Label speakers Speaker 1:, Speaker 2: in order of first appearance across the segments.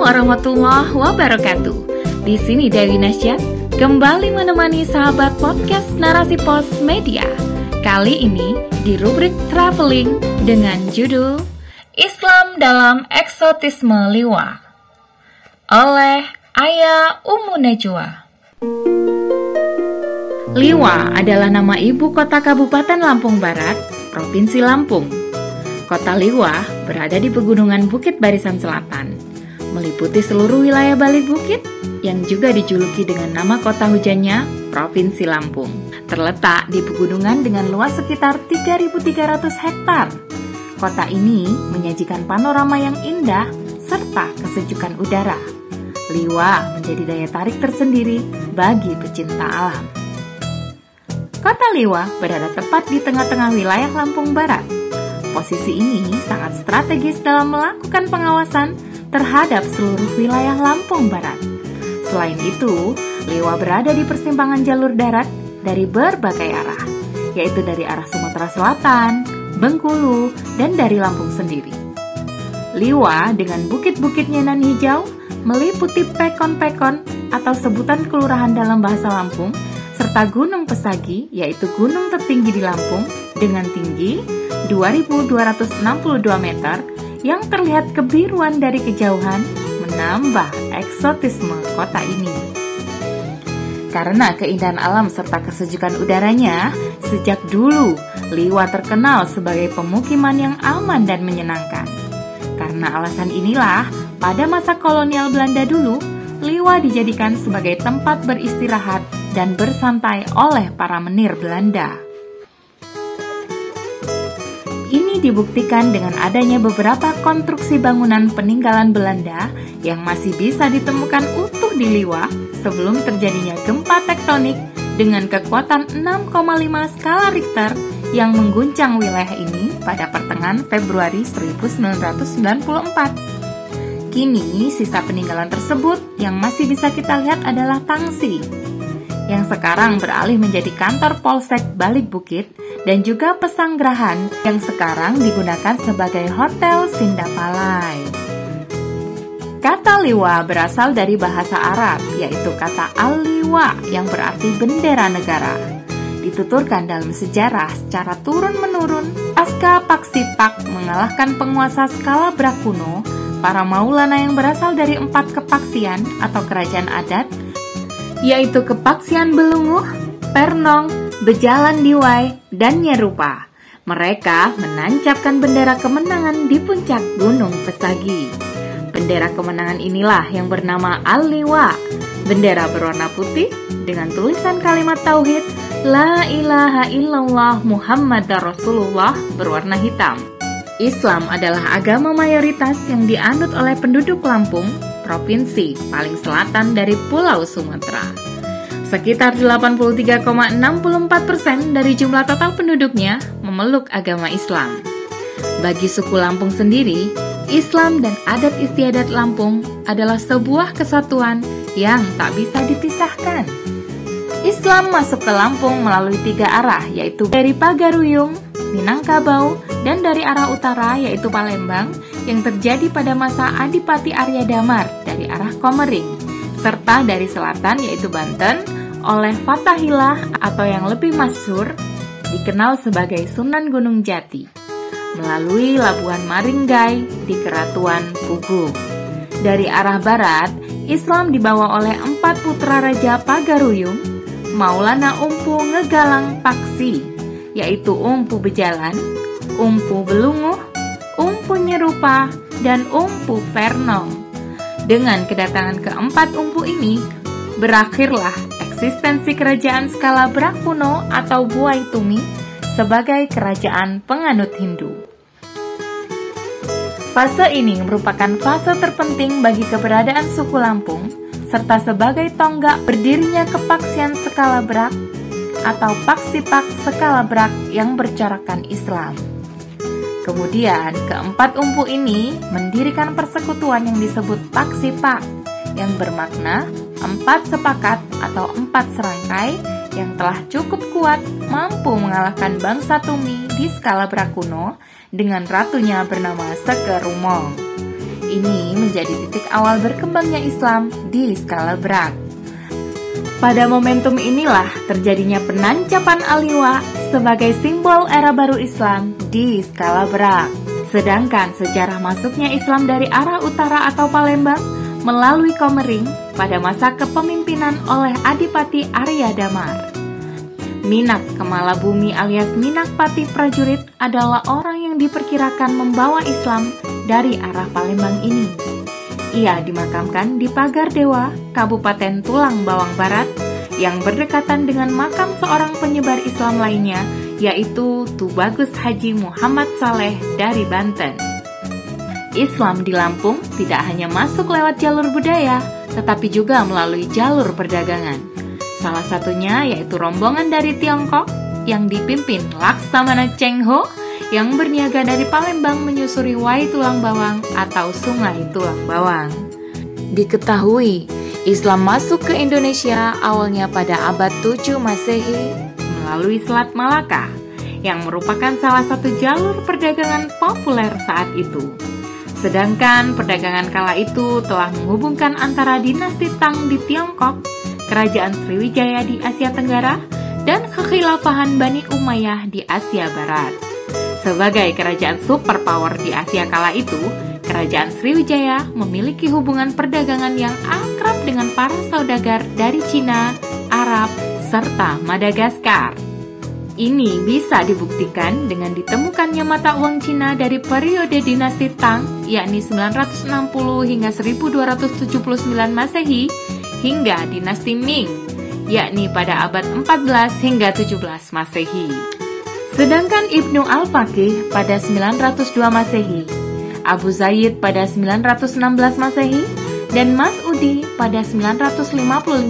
Speaker 1: warahmatullahi wabarakatuh. Di sini Dewi Nasya kembali menemani sahabat podcast Narasi Pos Media. Kali ini di rubrik traveling dengan judul Islam dalam Eksotisme Liwa oleh Ayah Umu Najwa. Liwa adalah nama ibu kota Kabupaten Lampung Barat, Provinsi Lampung. Kota Liwa berada di pegunungan Bukit Barisan Selatan meliputi seluruh wilayah balik bukit yang juga dijuluki dengan nama kota hujannya, Provinsi Lampung. Terletak di pegunungan dengan luas sekitar 3.300 hektar. Kota ini menyajikan panorama yang indah serta kesejukan udara. Liwa menjadi daya tarik tersendiri bagi pecinta alam. Kota Liwa berada tepat di tengah-tengah wilayah Lampung Barat. Posisi ini sangat strategis dalam melakukan pengawasan terhadap seluruh wilayah Lampung Barat. Selain itu, Liwa berada di persimpangan jalur darat dari berbagai arah, yaitu dari arah Sumatera Selatan, Bengkulu, dan dari Lampung sendiri. Liwa dengan bukit-bukitnya nan hijau meliputi pekon-pekon atau sebutan kelurahan dalam bahasa Lampung, serta Gunung Pesagi, yaitu gunung tertinggi di Lampung dengan tinggi 2262 meter yang terlihat kebiruan dari kejauhan menambah eksotisme kota ini. Karena keindahan alam serta kesejukan udaranya, sejak dulu Liwa terkenal sebagai pemukiman yang aman dan menyenangkan. Karena alasan inilah, pada masa kolonial Belanda dulu, Liwa dijadikan sebagai tempat beristirahat dan bersantai oleh para menir Belanda. Dibuktikan dengan adanya beberapa konstruksi bangunan peninggalan Belanda yang masih bisa ditemukan utuh di Liwa sebelum terjadinya gempa tektonik dengan kekuatan 6,5 skala Richter yang mengguncang wilayah ini pada pertengahan Februari 1994. Kini, sisa peninggalan tersebut yang masih bisa kita lihat adalah Tangsi, yang sekarang beralih menjadi kantor Polsek Balik Bukit dan juga Pesanggrahan yang sekarang digunakan sebagai Hotel Sindapalai. Kata liwa berasal dari bahasa Arab, yaitu kata al-liwa yang berarti bendera negara. Dituturkan dalam sejarah secara turun-menurun, pasca Paksipak mengalahkan penguasa skala Brakuno, para maulana yang berasal dari empat kepaksian atau kerajaan adat, yaitu kepaksian Belunguh, Pernong, Bejalan Diwai, dan Nyerupa. Mereka menancapkan bendera kemenangan di puncak Gunung Pesagi. Bendera kemenangan inilah yang bernama Al-Liwa. Bendera berwarna putih dengan tulisan kalimat tauhid La ilaha illallah Muhammad Rasulullah berwarna hitam. Islam adalah agama mayoritas yang dianut oleh penduduk Lampung, provinsi paling selatan dari Pulau Sumatera. Sekitar 83,64% persen dari jumlah total penduduknya memeluk agama Islam. Bagi suku Lampung sendiri, Islam dan adat istiadat Lampung adalah sebuah kesatuan yang tak bisa dipisahkan. Islam masuk ke Lampung melalui tiga arah, yaitu dari Pagaruyung, Minangkabau, dan dari arah utara yaitu Palembang yang terjadi pada masa Adipati Arya Damar dari arah Komering, serta dari selatan yaitu Banten, oleh Fatahillah atau yang lebih masyhur dikenal sebagai Sunan Gunung Jati melalui Labuan Maringgai di Keratuan Pugu. Dari arah barat, Islam dibawa oleh empat putra Raja Pagaruyung, Maulana Umpu Ngegalang Paksi, yaitu Umpu Bejalan, Umpu Belunguh, Umpu Nyerupa, dan Umpu Pernong. Dengan kedatangan keempat umpu ini, berakhirlah eksistensi kerajaan skala Brakuno atau Buai Tumi sebagai kerajaan penganut Hindu. Fase ini merupakan fase terpenting bagi keberadaan suku Lampung, serta sebagai tonggak berdirinya kepaksian skala Brak atau Paksipak skala Brak yang bercorakkan Islam. Kemudian, keempat umpu ini mendirikan persekutuan yang disebut Paksipak, yang bermakna empat sepakat atau empat serangkai yang telah cukup kuat mampu mengalahkan bangsa Tumi di skala Brakuno dengan ratunya bernama Sekerumong. Ini menjadi titik awal berkembangnya Islam di skala berat. Pada momentum inilah terjadinya penancapan aliwa sebagai simbol era baru Islam di skala berat. Sedangkan sejarah masuknya Islam dari arah utara atau Palembang melalui Komering pada masa kepemimpinan oleh Adipati Arya Damar. Minak Kemala Bumi alias Minak Pati Prajurit adalah orang yang diperkirakan membawa Islam dari arah Palembang ini. Ia dimakamkan di Pagar Dewa, Kabupaten Tulang Bawang Barat, yang berdekatan dengan makam seorang penyebar Islam lainnya, yaitu Tubagus Haji Muhammad Saleh dari Banten. Islam di Lampung tidak hanya masuk lewat jalur budaya, tetapi juga melalui jalur perdagangan. Salah satunya yaitu rombongan dari Tiongkok yang dipimpin Laksamana Cheng Ho yang berniaga dari Palembang menyusuri Wai Tulang Bawang atau Sungai Tulang Bawang. Diketahui, Islam masuk ke Indonesia awalnya pada abad 7 Masehi melalui Selat Malaka yang merupakan salah satu jalur perdagangan populer saat itu. Sedangkan perdagangan kala itu telah menghubungkan antara dinasti Tang di Tiongkok, kerajaan Sriwijaya di Asia Tenggara, dan kekhilafahan Bani Umayyah di Asia Barat. Sebagai kerajaan superpower di Asia kala itu, Kerajaan Sriwijaya memiliki hubungan perdagangan yang akrab dengan para saudagar dari Cina, Arab, serta Madagaskar. Ini bisa dibuktikan dengan ditemukannya mata uang Cina dari periode dinasti Tang, yakni 960 hingga 1279 Masehi, hingga dinasti Ming, yakni pada abad 14 hingga 17 Masehi. Sedangkan Ibnu Al-Faqih pada 902 Masehi, Abu Zaid pada 916 Masehi, dan Mas'udi pada 955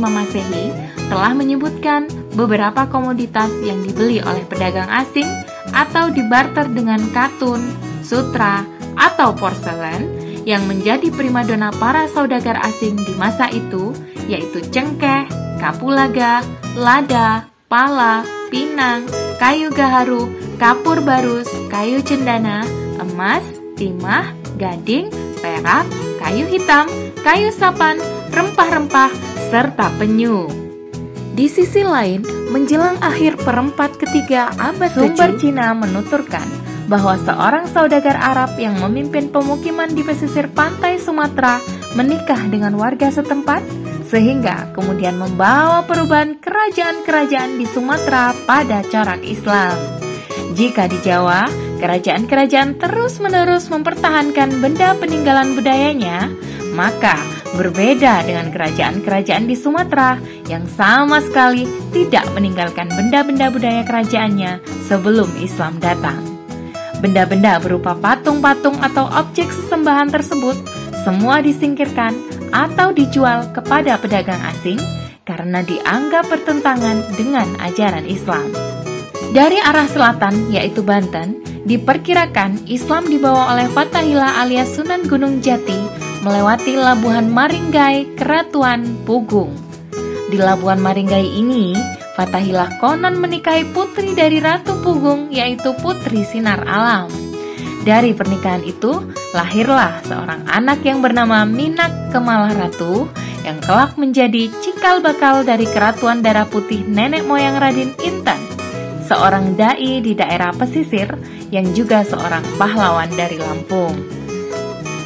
Speaker 1: Masehi telah menyebutkan beberapa komoditas yang dibeli oleh pedagang asing atau dibarter dengan katun, sutra, atau porselen yang menjadi primadona para saudagar asing di masa itu, yaitu cengkeh, kapulaga, lada, pala, pinang, kayu gaharu, kapur barus, kayu cendana, emas, timah, gading, perak, kayu hitam, kayu sapan, rempah-rempah, serta penyu. Di sisi lain, menjelang akhir perempat ketiga abad sumber Cina menuturkan bahwa seorang saudagar Arab yang memimpin pemukiman di pesisir pantai Sumatera menikah dengan warga setempat sehingga kemudian membawa perubahan kerajaan-kerajaan di Sumatera pada corak Islam. Jika di Jawa, kerajaan-kerajaan terus-menerus mempertahankan benda peninggalan budayanya, maka berbeda dengan kerajaan-kerajaan di Sumatera yang sama sekali tidak meninggalkan benda-benda budaya kerajaannya sebelum Islam datang. Benda-benda berupa patung-patung atau objek sesembahan tersebut semua disingkirkan atau dijual kepada pedagang asing karena dianggap bertentangan dengan ajaran Islam. Dari arah selatan, yaitu Banten, diperkirakan Islam dibawa oleh Fatahila alias Sunan Gunung Jati melewati Labuhan Maringgai, Keratuan Pugung. Di Labuhan Maringgai ini, Fatahila konon menikahi putri dari Ratu Pugung, yaitu Putri Sinar Alam. Dari pernikahan itu, lahirlah seorang anak yang bernama Minak Kemalah Ratu yang kelak menjadi cikal bakal dari keratuan darah putih nenek moyang Radin Intan, seorang dai di daerah pesisir yang juga seorang pahlawan dari Lampung.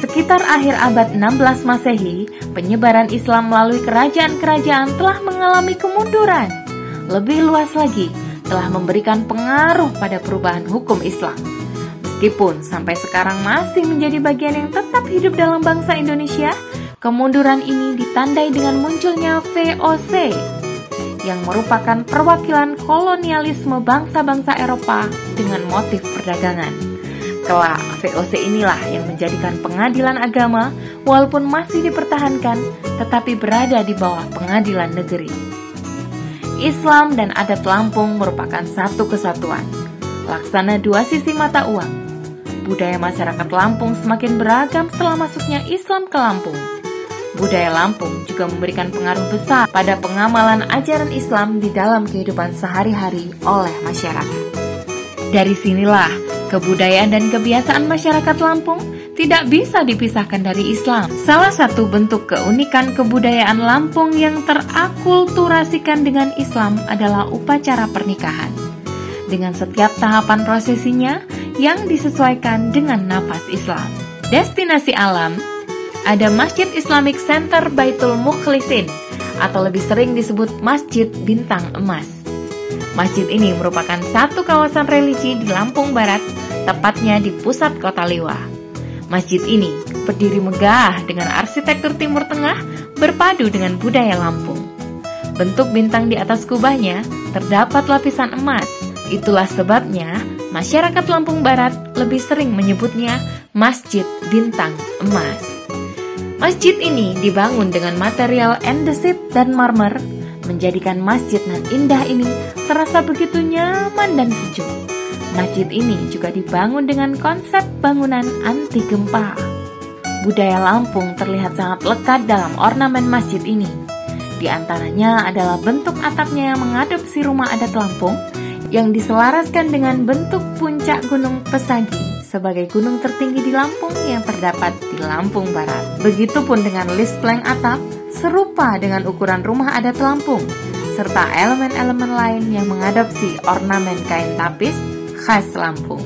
Speaker 1: Sekitar akhir abad 16 Masehi, penyebaran Islam melalui kerajaan-kerajaan telah mengalami kemunduran. Lebih luas lagi, telah memberikan pengaruh pada perubahan hukum Islam Meskipun sampai sekarang masih menjadi bagian yang tetap hidup dalam bangsa Indonesia, kemunduran ini ditandai dengan munculnya VOC yang merupakan perwakilan kolonialisme bangsa-bangsa Eropa dengan motif perdagangan. Kelak, VOC inilah yang menjadikan pengadilan agama walaupun masih dipertahankan tetapi berada di bawah pengadilan negeri. Islam dan adat Lampung merupakan satu kesatuan, laksana dua sisi mata uang, budaya masyarakat Lampung semakin beragam setelah masuknya Islam ke Lampung. Budaya Lampung juga memberikan pengaruh besar pada pengamalan ajaran Islam di dalam kehidupan sehari-hari oleh masyarakat. Dari sinilah kebudayaan dan kebiasaan masyarakat Lampung tidak bisa dipisahkan dari Islam. Salah satu bentuk keunikan kebudayaan Lampung yang terakulturasikan dengan Islam adalah upacara pernikahan. Dengan setiap tahapan prosesinya yang disesuaikan dengan nafas Islam. Destinasi alam ada Masjid Islamic Center Baitul Mukhlisin atau lebih sering disebut Masjid Bintang Emas. Masjid ini merupakan satu kawasan religi di Lampung Barat, tepatnya di pusat kota Liwa. Masjid ini berdiri megah dengan arsitektur Timur Tengah berpadu dengan budaya Lampung. Bentuk bintang di atas kubahnya terdapat lapisan emas. Itulah sebabnya masyarakat Lampung Barat lebih sering menyebutnya Masjid Bintang Emas. Masjid ini dibangun dengan material andesit dan marmer, menjadikan masjid nan indah ini terasa begitu nyaman dan sejuk. Masjid ini juga dibangun dengan konsep bangunan anti gempa. Budaya Lampung terlihat sangat lekat dalam ornamen masjid ini. Di antaranya adalah bentuk atapnya yang mengadopsi rumah adat Lampung yang diselaraskan dengan bentuk puncak Gunung Pesagi sebagai gunung tertinggi di Lampung yang terdapat di Lampung Barat. Begitupun dengan list plank atap serupa dengan ukuran rumah adat Lampung serta elemen-elemen lain yang mengadopsi ornamen kain tapis khas Lampung.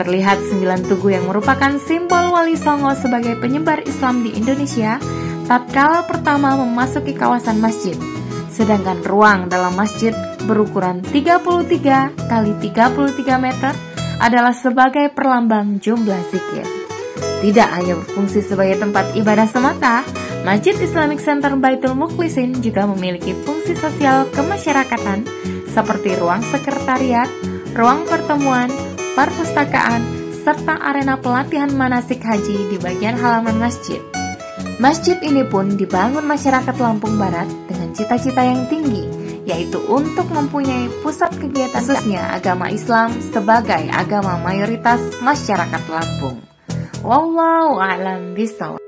Speaker 1: Terlihat sembilan tugu yang merupakan simbol Wali Songo sebagai penyebar Islam di Indonesia tatkala pertama memasuki kawasan masjid. Sedangkan ruang dalam masjid berukuran 33 kali 33 meter adalah sebagai perlambang jumlah zikir. Tidak hanya berfungsi sebagai tempat ibadah semata, Masjid Islamic Center Baitul Mukhlisin juga memiliki fungsi sosial kemasyarakatan seperti ruang sekretariat, ruang pertemuan, perpustakaan, serta arena pelatihan manasik haji di bagian halaman masjid. Masjid ini pun dibangun masyarakat Lampung Barat dengan cita-cita yang tinggi, yaitu untuk mempunyai pusat kegiatan khususnya agama Islam sebagai agama mayoritas masyarakat Lampung. Wallahu a'lam bishawab.